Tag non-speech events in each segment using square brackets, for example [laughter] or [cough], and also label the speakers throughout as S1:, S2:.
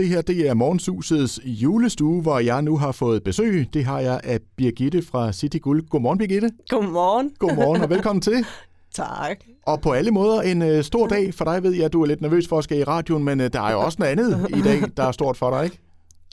S1: Det her det er Morgensusets julestue, hvor jeg nu har fået besøg. Det har jeg af Birgitte fra City Guld. Godmorgen, Birgitte.
S2: Godmorgen.
S1: Godmorgen og velkommen til. [laughs]
S2: Tak.
S1: Og på alle måder en uh, stor dag for dig, ved jeg. Du er lidt nervøs for at skal i radioen, men uh, der er jo også noget andet i dag, der er stort for dig, ikke?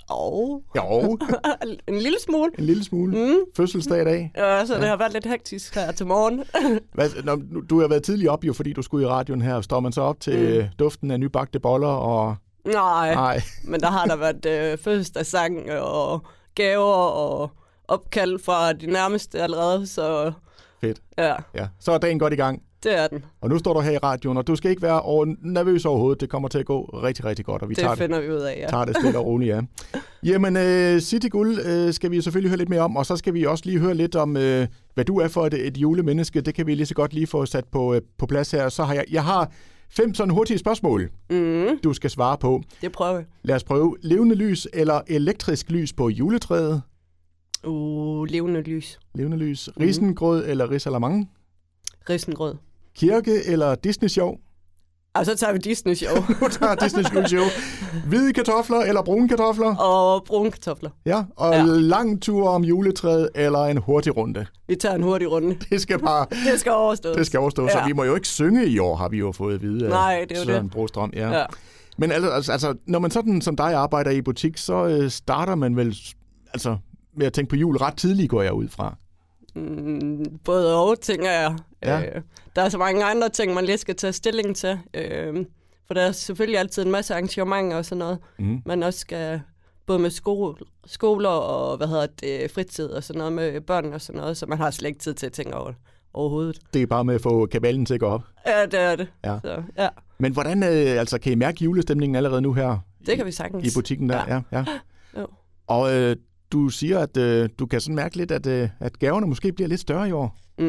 S2: Og
S1: Jo, [laughs]
S2: en lille smule.
S1: en lille smule. Mm. Fødselsdag i dag.
S2: Ja, så det har været lidt hektisk her til morgen. [laughs]
S1: Hvad, når, nu- du har været tidlig op, jo, fordi du skulle i radioen her. Står man så op til mm. duften af nybagte boller og...
S2: Nej,
S1: Nej,
S2: men der har der været øh, fødselsdagssang og gaver og opkald fra de nærmeste allerede, så
S1: fedt.
S2: ja,
S1: Ja, så er dagen godt i gang.
S2: det er den.
S1: Og nu står du her i radioen, og du skal ikke være over, nervøs overhovedet. Det kommer til at gå rigtig, rigtig godt, og vi tager
S2: Det
S1: det,
S2: finder vi ud af, ja.
S1: tager det stille og roligt, ja. Jamen, uh, City Guld uh, skal vi selvfølgelig høre lidt mere om, og så skal vi også lige høre lidt om, uh, hvad du er for et, et julemenneske. Det kan vi lige så godt lige få sat på, uh, på plads her. Så har jeg, jeg har fem sådan hurtige spørgsmål,
S2: Mm,
S1: du skal svare på.
S2: det prøver vi.
S1: Lad os prøve. Levende lys eller elektrisk lys på juletræet?
S2: Uh, levende lys.
S1: Levende lys. Risengrød eller risalamande?
S2: Risengrød.
S1: Kirke eller Disney-show?
S2: Og så tager vi Disney Show [laughs]
S1: Du tager Disney show. Hvide kartofler eller brune kartofler?
S2: og brune kartofler.
S1: Ja, og ja. Lang tur om juletræet eller en hurtig runde.
S2: Vi tager en hurtig runde. [laughs]
S1: Det skal bare
S2: Det skal overstås.
S1: det skal overstå, ja. så vi må jo ikke synge i år, har vi jo fået at vide.
S2: Nej, det er
S1: Søren
S2: det.
S1: Brostrøm, ja. ja.
S2: Ja.
S1: Men altså, altså, altså, når man sådan som dig arbejder i butik, så øh, starter man vel altså, med at tænke på jul ret tidligt, går jeg ud fra.
S2: Mm, både og, tænker jeg.
S1: Ja.
S2: Øh, der er så mange andre ting, man lige skal tage stilling til. Øh, for der er selvfølgelig altid en masse arrangementer og sådan noget.
S1: Mm.
S2: Man også skal, både med skole, skoler og hvad hedder det, fritid og sådan noget med børn og sådan noget, så man har slet ikke tid til at tænke over det overhovedet.
S1: Det er bare med at få kabalen til at gå op.
S2: Ja, det er det.
S1: Ja.
S2: Så, ja,
S1: Men hvordan øh, altså, kan I mærke julestemningen allerede nu her
S2: det kan vi sagtens.
S1: i butikken der? Ja. ja.
S2: Jo.
S1: Og øh, du siger, at øh, du kan sådan mærke lidt, at, øh, at gaverne måske bliver lidt større i år.
S2: Mm.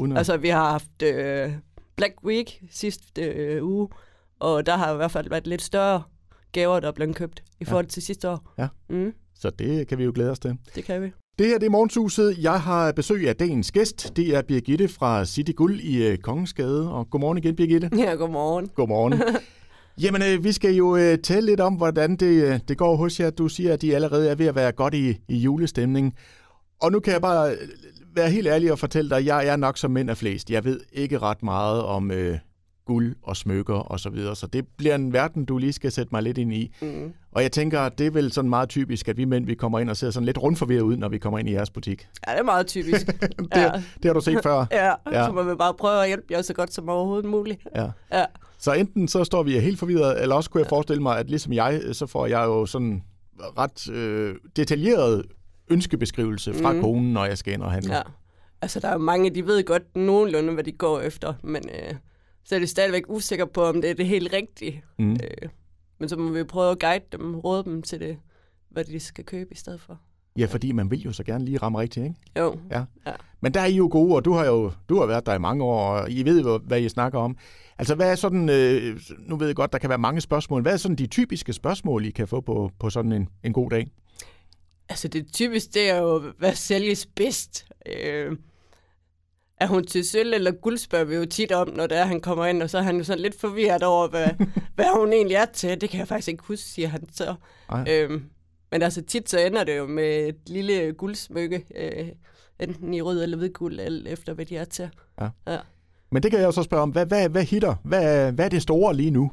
S1: Uden at...
S2: Altså, vi har haft øh, Black Week sidste øh, uge, og der har i hvert fald været lidt større gaver, der er blevet købt i forhold til sidste år.
S1: Ja.
S2: Mm,
S1: Så det kan vi jo glæde os til.
S2: det kan vi.
S1: Det her det er Morgensuset. Jeg har besøg af dagens gæst. Det er Birgitte fra City Guld i øh, Kongensgade. Og godmorgen igen, Birgitte.
S2: Ja, godmorgen.
S1: Godmorgen. [laughs] Jamen, øh, vi skal jo øh, tale lidt om, hvordan det, øh, det går hos jer. Du siger, at de allerede er ved at være godt i, i julestemning. Og nu kan jeg bare øh, være helt ærlig og fortælle dig, at jeg er nok som mænd af flest. Jeg ved ikke ret meget om øh, guld og smykker og så videre. Så det bliver en verden, du lige skal sætte mig lidt ind i.
S2: Mm.
S1: Og jeg tænker, at det er vel sådan meget typisk, at vi mænd vi kommer ind og ser sådan lidt rundforvirret ud, når vi kommer ind i jeres butik.
S2: Ja, det er meget typisk. [laughs]
S1: Det,
S2: ja.
S1: det har du set før.
S2: Ja,
S1: Ja.
S2: så må vi bare prøve at hjælpe jer så godt som overhovedet muligt.
S1: Ja.
S2: Ja,
S1: Så enten så står vi helt forvirret, eller også kunne jeg forestille mig, at ligesom jeg, så får jeg jo sådan ret øh, detaljeret ønskebeskrivelse fra mm. Konen, når jeg skal ind og handle.
S2: ja. Altså, der er mange, de ved godt nogenlunde, hvad de går efter, men øh, så er de stadigvæk usikre på, om det er det helt rigtige.
S1: Mm.
S2: Øh, men så må vi prøve at guide dem, råde dem til det, hvad de skal købe i stedet for.
S1: Ja, fordi man vil jo så gerne lige ramme rigtigt, ikke?
S2: Jo,
S1: Ja.
S2: Ja.
S1: Men der er I jo gode, og du har jo du har været der i mange år, og I ved hvad I snakker om. Altså, hvad er sådan, øh, nu ved jeg godt, der kan være mange spørgsmål. Hvad er sådan de typiske spørgsmål, I kan få på, på sådan en, en god dag?
S2: altså det typiske, det er jo, hvad sælges bedst? Øh, er hun til sølv eller guld, spørger vi jo tit om, når det er, han kommer ind, og så er han jo sådan lidt forvirret over, hvad, [laughs] hvad hun egentlig er til. Det kan jeg faktisk ikke huske, siger han så.
S1: Ej.
S2: Øhm, men altså tit så ender det jo med et lille guldsmykke, øh, enten i rød eller hvid guld, alt efter hvad de er til.
S1: Men det kan jeg jo så spørge om, hvad, hvad, hvad hitter? Hvad, hvad er det store lige nu?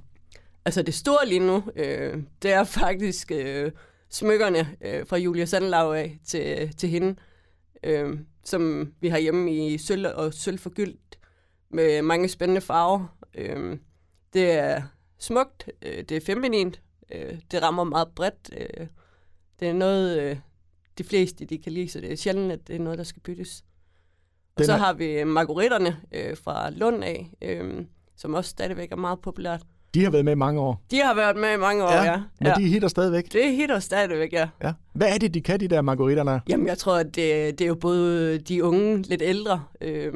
S2: Altså det store lige nu, øh, det er faktisk øh, smykkerne øh, fra Julia Sandlaug af til, til hende, øh, som vi har hjemme i sølv og sølvforgyldt med mange spændende farver. Øh, det er smukt, øh, det er feminint, øh, det rammer meget bredt. Øh, det er noget, øh, de fleste de kan lide, så det er sjældent, at det er noget, der skal byttes. Og så har vi margaritterne øh, fra Lund af, øh, som også stadigvæk er meget populært.
S1: De har været med i mange år.
S2: De har været med i mange år, ja.
S1: men
S2: ja.
S1: de hitter stadigvæk.
S2: Det hitter stadigvæk, ja.
S1: Ja. Hvad er det, de kan, de der margaritterne?
S2: Jamen, jeg tror, at det, det er jo både de unge, lidt ældre. Øh,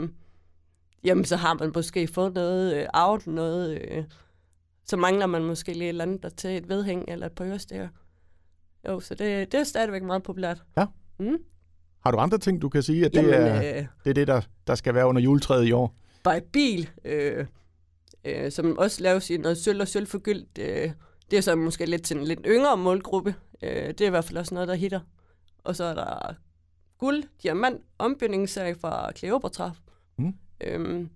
S2: jamen, så har man måske fået noget øh, out, noget... Øh, så mangler man måske lige et eller andet der til et vedhæng eller et par ørestikker. Jo, så det, det er stadigvæk meget populært.
S1: Ja.
S2: Mm.
S1: Har du andre ting, du kan sige, at det,
S2: Jamen,
S1: er,
S2: øh,
S1: det er det, der, der skal være under juletræet i år?
S2: by bil, øh, øh, som også laves i noget sølv og sølvforgyldt. Øh, Det er så måske lidt til en lidt yngre målgruppe. Øh, det er i hvert fald også noget, der hitter. Og så er der guld, diamant, ombygningsserie fra Kleopatra.
S1: Mm.
S2: Øhm,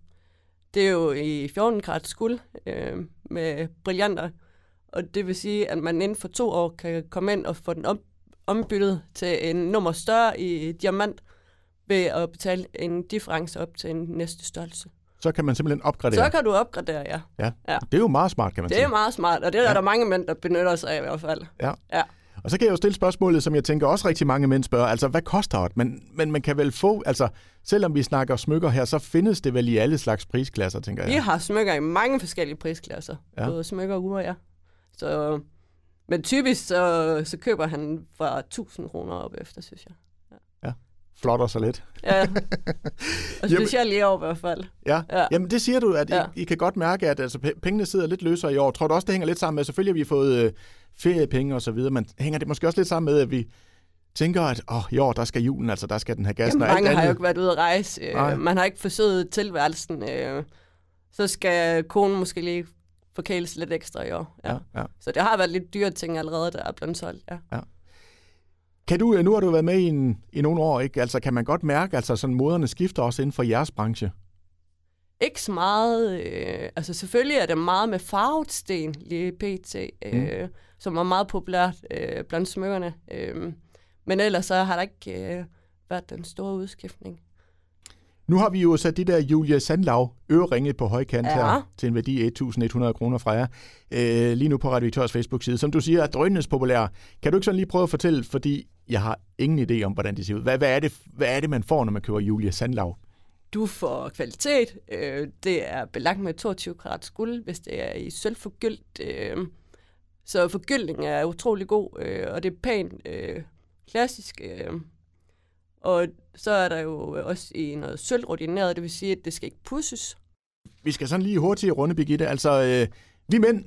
S2: det er jo i 14 karats guld øh, med brillanter. Og det vil sige, at man inden for to år kan komme ind og få den om, ombyttet til en nummer større i diamant ved at betale en difference op til en næste størrelse.
S1: Så kan man simpelthen opgradere.
S2: Så kan du opgradere, ja.
S1: Ja.
S2: Ja.
S1: Det er jo meget smart, kan man
S2: Det
S1: sige.
S2: er meget smart, og det er
S1: Ja.
S2: der mange mænd, der benytter sig af i hvert fald.
S1: Ja.
S2: Ja.
S1: Og så kan jeg jo stille spørgsmålet, som jeg tænker også rigtig mange mænd spørger, altså hvad koster det? Men, men man kan vel få, altså selvom vi snakker smykker her, så findes det vel i alle slags prisklasser, tænker
S2: Vi
S1: jeg.
S2: har smykker i mange forskellige prisklasser.
S1: Ja.
S2: Både smykker og uger, ja. Så, men typisk så, så køber han fra 1000 kroner op efter, synes jeg.
S1: Flotter så lidt.
S2: Ja. [laughs] og specielt i år i hvert fald.
S1: Ja. ja.
S2: Ja.
S1: Jamen det siger du, at I,
S2: Ja.
S1: I kan godt mærke, at altså, pe- pengene sidder lidt løsere i år. Tror du også, det hænger lidt sammen med, selvfølgelig har vi fået øh, feriepenge og så videre, men hænger det måske også lidt sammen med, at vi tænker, at åh, i år, der skal julen, altså der skal den have gassen
S2: Jamen,
S1: og alt
S2: mange har jo ikke været ude at rejse.
S1: Nej.
S2: Øh, man har ikke forsøget tilværelsen. Øh, så skal konen måske lige forkæles lidt ekstra i år. Ja.
S1: Ja, ja.
S2: Så det har været lidt dyre ting allerede, der er blevet solgt. Ja.
S1: Kan du, øh, nu har du været med i, en, i nogle år, ikke? Altså kan man godt mærke, altså sådan moderne skifter også inden for jeres branche?
S2: Ikke så meget. Øh, altså selvfølgelig er det meget med farvet sten lige pt. Øh, mm. Som er meget populært øh, blandt smykkerne. Øh, men ellers så har der ikke øh, været den store udskiftning.
S1: Nu har vi jo sat de der Julia Sandlav øreringe på højkant
S2: Ja.
S1: her til en værdi af 1.100 kroner fra jer. Øh, lige nu på Radio Victorias Facebook-side. Som du siger, er drønnes populære. Kan du ikke sådan lige prøve at fortælle, fordi jeg har ingen idé om, hvordan de ser ud. Hvad, hvad, er, det, hvad er det, man får, når man køber Julia Sandlav?
S2: Du får kvalitet. Øh, det er belagt med 22 karats guld, hvis det er i sølvforgyldt. Øh, så forgyldning er utrolig god, øh, og det er pænt øh, klassisk. Øh, og så er der jo også i noget sølvordineret, det vil sige, at det skal ikke pusses.
S1: Vi skal sådan lige hurtigt runde, Birgitte. Altså, øh, vi mænd,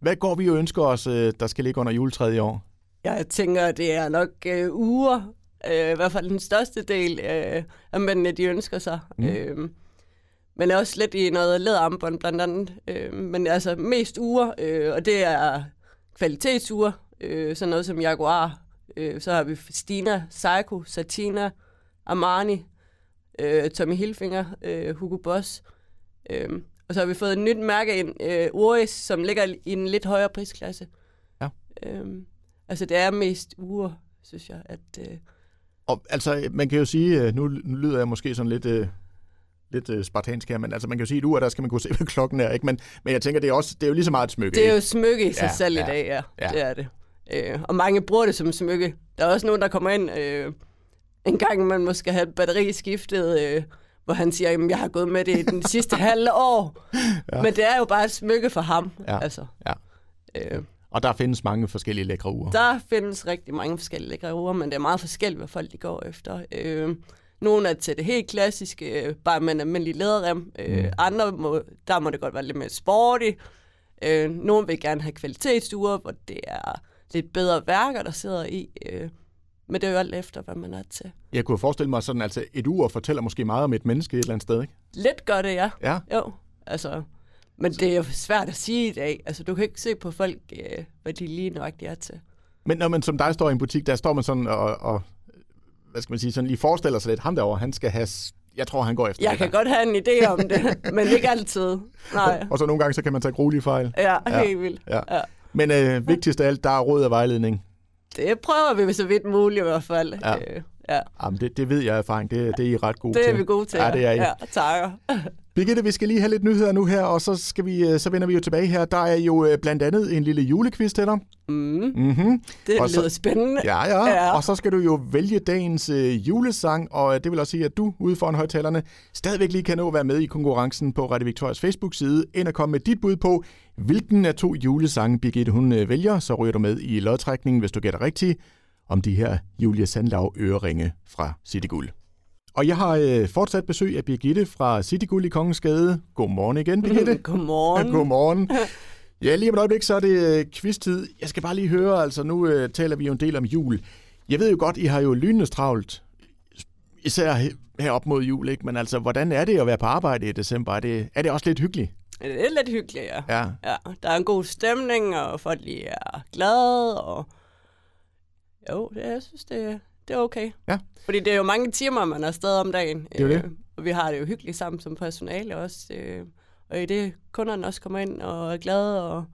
S1: hvad går vi og ønsker os, øh, der skal ligge under juletræet i år?
S2: Jeg tænker, det er nok øh, uger, øh, i hvert fald den største del øh, af mændene, de ønsker sig.
S1: Mm.
S2: Øh, men også lidt i noget læderarmbånd blandt andet. Øh, men altså mest uger, øh, og det er kvalitetsure, øh, sådan noget som Jaguar. Øh, så har vi Stina, Seiko, Satina, Armani, øh, Tommy Hilfiger, øh, Hugo Boss. Øh, og så har vi fået et nyt mærke ind, øh, Uris, som ligger i en lidt højere prisklasse.
S1: Ja.
S2: Øh, altså det er mest uger, synes jeg, at... Øh,
S1: Og altså, man kan jo sige, øh, nu, nu lyder jeg måske sådan lidt, øh, lidt øh, spartansk her, men altså, man kan jo sige, at et ur, der skal man kunne se, [laughs] hvad klokken er, ikke? Men, men jeg tænker, det er, også, det er jo lige så meget et smykke.
S2: Det er jo
S1: ikke?
S2: smykke i sig
S1: Ja,
S2: selv
S1: ja,
S2: i dag, ja.
S1: ja.
S2: Det er det. Øh, og mange bruger det som smykke. Der er også nogen, der kommer ind øh, en gang, man måske have et batteri skiftet, øh, hvor han siger, at jeg har gået med det i den sidste [laughs] halve år. Ja. Men det er jo bare et smykke for ham.
S1: Ja,
S2: Altså,
S1: ja.
S2: øh,
S1: Og der findes mange forskellige lækre uger.
S2: der findes rigtig mange forskellige lækre ure, men det er meget forskelligt, hvad folk de går efter. Øh, nogle er til det helt klassiske, øh, bare med en almindelig læderrem. Øh,
S1: Mm.
S2: Andre, må, der må det godt være lidt mere sporty. Øh, nogle vil gerne have kvalitetsure, hvor det er lidt bedre værker, der sidder i. Øh, men det er jo alt efter, hvad man er til.
S1: Jeg kunne forestille mig sådan, altså et ur fortæller måske meget om et menneske et eller andet sted, ikke?
S2: Lidt gør det, ja.
S1: Ja,
S2: Jo, altså... Men det er jo svært at sige i dag. Altså, du kan ikke se på folk, øh, hvad de lige nøjagtigt er til.
S1: men når man som dig står i en butik, der står man sådan og, og hvad skal man sige, sådan lige forestiller sig lidt, ham derovre, han skal have, jeg tror, han går efter
S2: Jeg
S1: det
S2: kan
S1: der.
S2: godt have en idé om det, [laughs] men ikke altid. Nej.
S1: Og så nogle gange, så kan man tage gruelige fejl.
S2: Ja,
S1: Ja.
S2: helt vildt.
S1: Ja.
S2: Ja.
S1: Men øh, vigtigst af alt, der er råd og vejledning.
S2: Det prøver vi så vidt muligt i hvert fald.
S1: Ja.
S2: Øh, ja.
S1: Jamen, det, det ved jeg af erfaring, det, det er I ret gode
S2: Det
S1: til.
S2: er vi gode til.
S1: Ja, det er I.
S2: Ja, takker. [laughs]
S1: Birgitte, vi skal lige have lidt nyheder nu her, og så, skal vi, øh, så vender vi jo tilbage her. Der er jo øh, blandt andet en lille julequiz til dig.
S2: Mm,
S1: Mm-hmm.
S2: det
S1: Og så-
S2: lyder spændende.
S1: Ja, ja,
S2: Ja.
S1: Og så skal du jo vælge dagens øh, julesang, og øh, det vil også sige, at du ude foran højtalerne stadigvæk lige kan nå at være med i konkurrencen på Radio Victorias Facebook-side, ind og komme med dit bud på, hvilken af to julesange Birgitte hun øh, vælger, så ryger du med i lodtrækningen, hvis du gætter rigtigt, om de her Julia Sandlav øreringe fra City Guld. Og jeg har øh, fortsat besøg af Birgitte fra City Guld i Kongensgade. Godmorgen igen, Birgitte. [laughs]
S2: Godmorgen. [laughs]
S1: Godmorgen. Ja, lige om et øjeblik, så er det øh, quiz-tid. Jeg skal bare lige høre, altså nu øh, taler vi jo en del om jul. Jeg ved jo godt, I har jo lynende travlt, især he- her op mod jul, ikke? Men altså, hvordan er det at være på arbejde i december? Er det, er det også lidt hyggeligt?
S2: Det er lidt hyggeligt, ja.
S1: Ja.
S2: ja. Der er en god stemning, og folk lige er glade, og jo, det, jeg synes, det, det er okay.
S1: Ja.
S2: Fordi det er jo mange timer, man er afsted om dagen.
S1: Det er det.
S2: Øh, og vi har det jo hyggeligt sammen som personale også. Øh, og i det, kunderne også kommer ind og er glade, og,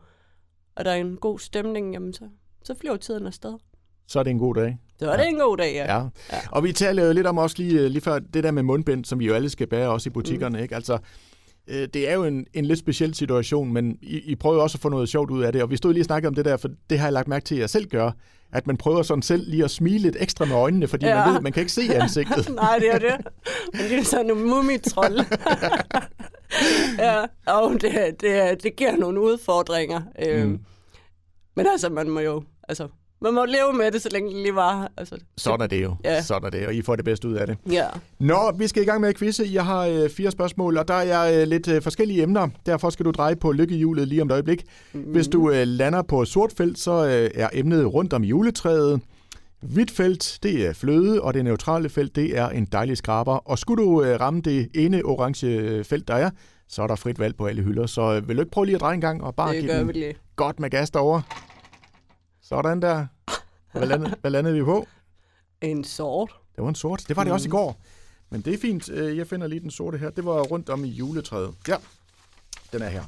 S2: og der er en god stemning, jamen så, så flyver tiden afsted.
S1: Så er det en god dag.
S2: Så var det en god dag, ja.
S1: Ja. ja. Og vi taler jo lidt om også lige, lige før det der med mundbind, som vi jo alle skal bære også i butikkerne. Mm. Ikke? Altså, øh, det er jo en, en lidt speciel situation, men I, I prøver også at få noget sjovt ud af det. Og vi stod lige og snakkede om det der, for det har jeg lagt mærke til, at jeg selv gør, at man prøver sådan selv lige at smile lidt ekstra med øjnene, fordi ja. man ved, at man kan ikke se [laughs] ansigtet.
S2: Nej, det er det. Men det er sådan en mumitrold. [laughs] ja, og det, det, det giver nogle udfordringer. Øhm, mm. Men altså, man må jo... Altså, man må leve med det, så længe det lige var. Altså,
S1: Sådan er det jo. Ja. Sådan er det, og I får det bedste ud af det.
S2: Ja.
S1: Nå, vi skal i gang med at quizze. Jeg har øh, fire spørgsmål, og der er øh, lidt øh, forskellige emner. Derfor skal du dreje på lykkehjulet lige om et øjeblik. Mm. Hvis du øh, lander på sort felt, så øh, er emnet rundt om juletræet. Hvidt felt, det er fløde, og det neutrale felt, det er en dejlig skraber. Og skulle du øh, ramme det ene orange felt, der er, så er der frit valg på alle hylder. Så øh, vil du ikke prøve lige at dreje en gang og bare
S2: det
S1: give den
S2: lige.
S1: godt med gas derovre? Sådan der. Hvad landede, hvad landede vi på?
S2: En sort.
S1: Det var en sort. Det var det mm. også i går. Men det er fint. Øh, jeg finder lige den sorte her. Det var rundt om i juletræet. Ja, den er her.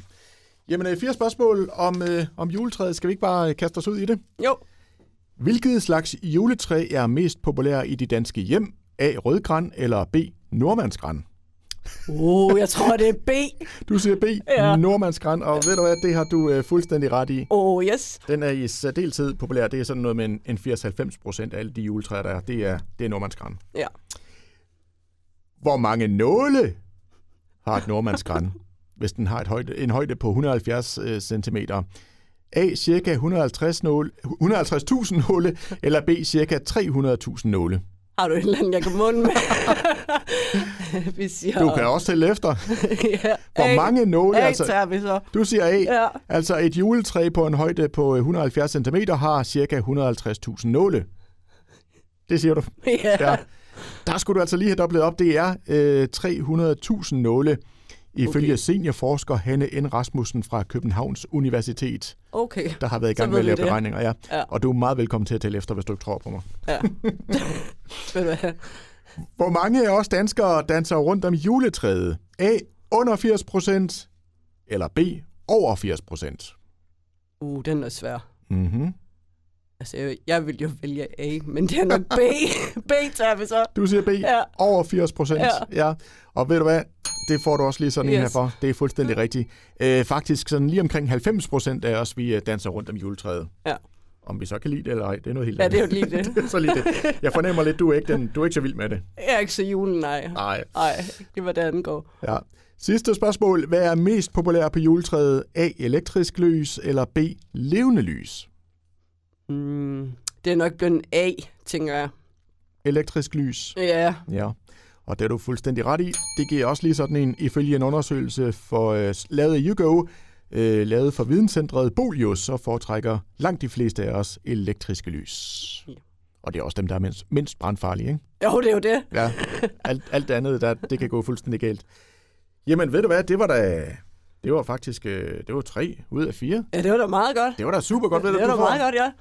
S1: Jamen, øh, fire spørgsmål om, øh, om juletræet. Skal vi ikke bare kaste os ud i det?
S2: Jo.
S1: Hvilket slags juletræ er mest populær i de danske hjem? A. Rødgran eller B. Nordmandsgran?
S2: Uh, jeg tror, det er B.
S1: Du siger B, ja. Nordmandsgran, og ved du hvad, det har du uh, fuldstændig ret i.
S2: Oh, yes.
S1: Den er i særdeleshed populær. Det er sådan noget med en, en 80-90 procent af alle de juletræer, der er. Det er, det er Nordmandsgran.
S2: Ja.
S1: Hvor mange nåle har et Nordmandsgran, [laughs] hvis den har et højde, en højde på 170 uh, cm? A. Cirka 150 nåle, 150.000 nåle, eller B. Cirka 300.000 nåle.
S2: Har du et eller andet, jeg kan munde med? [laughs]
S1: vi siger... Du kan også tælle efter. [laughs] ja. Hvor mange nåle...
S2: A altså, vi så.
S1: Du siger A. Ja. Altså et juletræ på en højde på 170 cm har cirka 150.000 nåle. Det siger du.
S2: Ja. ja.
S1: Der skulle du altså lige have dobblet op. Det er øh, 300.000 nåle ifølge okay. seniorforsker Hanne N. Rasmussen fra Københavns Universitet.
S2: Okay.
S1: Der har været i gang med at lave beregninger, ja. ja. Og du er meget velkommen til at tælle efter, hvis du ikke tror på mig.
S2: Ja. [laughs]
S1: Hvor mange af os danskere danser rundt om juletræet? A. Under 80 procent, eller B. Over 80 procent?
S2: Uh, den er svær.
S1: Mhm.
S2: Altså, jeg, jeg vil jo vælge A, men det er nok B. [laughs] B tager vi så.
S1: Du siger B.
S2: Ja.
S1: Over 80 procent. Ja. ja. Og ved du hvad? Det får du også lige sådan yes. en her for. Det er fuldstændig rigtigt. Øh, faktisk sådan lige omkring 90 procent af os, vi øh, danser rundt om juletræet.
S2: Ja.
S1: Om vi så kan lide det eller ej, det er noget helt
S2: andet. Ja, det er jo lige [laughs] det.
S1: det er så lige det. Jeg fornemmer lidt, du er ikke, den, du er ikke så vild med det.
S2: Jeg er ikke så julen, nej.
S1: Nej.
S2: Nej, det var det går.
S1: Ja. Sidste spørgsmål. Hvad er mest populær på juletræet? A. Elektrisk lys eller B. Levende lys?
S2: Mm, det er nok blevet A, tænker jeg.
S1: Elektrisk lys?
S2: Ja.
S1: Ja. Og det er du fuldstændig ret i. Det giver også lige sådan en, ifølge en undersøgelse for uh, lavet af YouGo, uh, lavet for videnscentret Bolius, så foretrækker langt de fleste af os elektriske lys. Ja. Og det er også dem, der er mindst, mindst brandfarlige, ikke?
S2: Jo, det er jo det.
S1: Ja, alt, alt det andet, der, det kan gå fuldstændig galt. Jamen, ved du hvad, det var da... Det var faktisk øh, det var tre ud af fire.
S2: Ja, det var da meget godt.
S1: Det var da super godt, ved
S2: det
S1: du,
S2: Det var da meget godt, ja.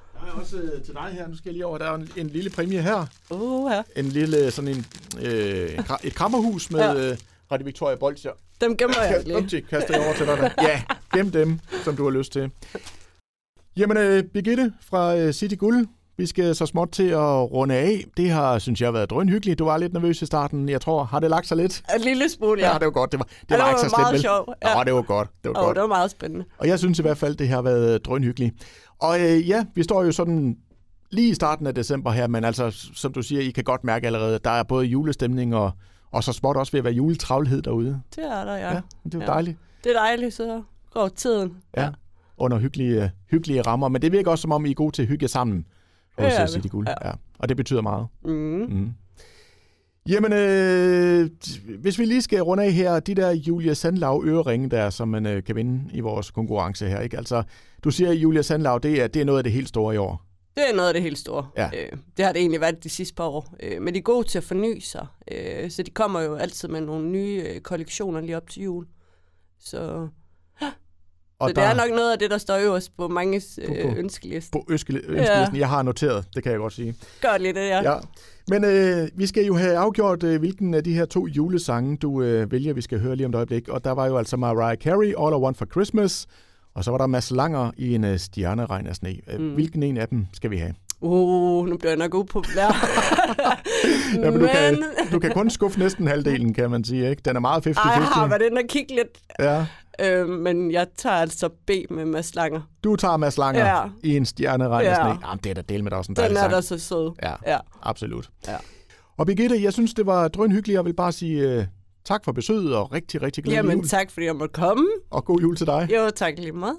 S1: Også øh, til dig her. Nu skal jeg lige over. Der er en, en lille præmie her.
S2: Uh, ja.
S1: En lille, sådan en, øh, et krammerhus med ja. øh, Radio Victoria Bolcher.
S2: Dem gemmer jeg lige.
S1: Dem kaster jeg over til dig. Ja, gem dem, som du har lyst til. Jamen, øh, Birgitte fra øh, City Guld. Vi skal så småt til at runde af. Det har, synes jeg, været drønhyggeligt. Du var lidt nervøs i starten. Jeg tror, har det lagt sig lidt?
S2: En lille smule, ja.
S1: Ja, det var godt. Det var, det,
S2: ja,
S1: var,
S2: det
S1: ikke så slemt,
S2: vel? Sjov.
S1: Ja. Nå, det var godt. Det var,
S2: oh,
S1: godt.
S2: det var meget spændende.
S1: Og jeg synes i hvert fald, det har været drønhyggeligt. Og øh, ja, vi står jo sådan lige i starten af december her, men altså, som du siger, I kan godt mærke allerede, der er både julestemning og, og så småt også ved at være juletravlhed derude.
S2: Det er der, ja.
S1: ja det er
S2: ja.
S1: dejligt.
S2: Det er dejligt, så går tiden.
S1: Ja, ja. under hyggelige, hyggelige rammer. Men det virker også, som om I er gode til at hygge sammen hos ja, City Guld. Ja. ja. Og det betyder meget.
S2: Mm. Mm.
S1: Jamen, øh, hvis vi lige skal runde af her, de der Julia Sandlav øreringe der, som man øh, kan vinde i vores konkurrence her, ikke? Altså, du siger, at Julia Sandlav, det er, det er noget af det helt store i år.
S2: Det er noget af det helt store.
S1: Ja.
S2: Øh, det har det egentlig været de sidste par år. Øh, men de er gode til at forny sig. Øh, så de kommer jo altid med nogle nye øh, kollektioner lige op til jul. Så Og så det der... er nok noget af det, der står øverst på mange øh, ønskelisten.
S1: På ønskelisten. Ja. Jeg har noteret, det kan jeg godt sige.
S2: Godt lige det, ja.
S1: ja. Men øh, vi skal jo have afgjort, øh, hvilken af de her to julesange, du øh, vælger, vi skal høre lige om et øjeblik. Og der var jo altså Mariah Carey, All I Want for Christmas, og så var der Mads Langer i en øh, stjerneregn af sne. Øh, mm. Hvilken en af dem skal vi have?
S2: Uh, nu bliver jeg nok upopulær. [laughs]
S1: ja, men. Du, kan, du kan kun skuffe næsten halvdelen, kan man sige. Ikke? Den er meget 50-50. Ej,
S2: har været inde og kigge lidt. Ja. Øh, men jeg tager altså B med Mads Langer.
S1: Du tager Mads Langer ja. i en stjerneregn ja. Jamen, det er da del med dig også en
S2: Den er da så sød.
S1: Ja, ja. absolut. Ja. Og Birgitte, jeg synes, det var drønhyggeligt. Jeg vil bare sige uh, tak for besøget og rigtig, rigtig glædelig
S2: Jamen,
S1: jul.
S2: tak fordi jeg måtte komme.
S1: Og god jul til dig.
S2: Jo, tak lige meget.